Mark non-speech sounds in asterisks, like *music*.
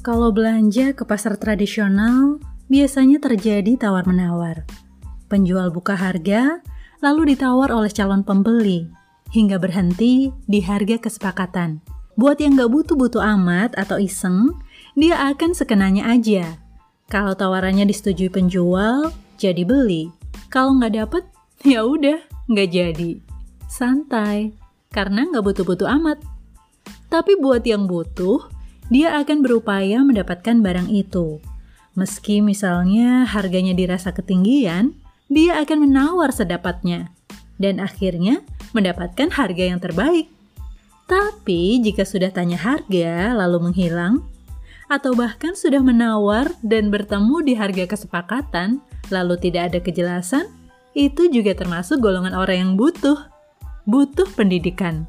Kalau belanja ke pasar tradisional, biasanya terjadi tawar-menawar. Penjual buka harga, lalu ditawar oleh calon pembeli, hingga berhenti di harga kesepakatan. Buat yang gak butuh-butuh amat atau iseng, dia akan sekenanya aja. Kalau tawarannya disetujui penjual, jadi beli. Kalau nggak dapet, *laughs* ya udah, nggak jadi. Santai, karena nggak butuh-butuh amat. Tapi buat yang butuh, dia akan berupaya mendapatkan barang itu. Meski misalnya harganya dirasa ketinggian, dia akan menawar sedapatnya dan akhirnya mendapatkan harga yang terbaik. Tapi jika sudah tanya harga lalu menghilang, atau bahkan sudah menawar dan bertemu di harga kesepakatan lalu tidak ada kejelasan, itu juga termasuk golongan orang yang butuh, butuh pendidikan.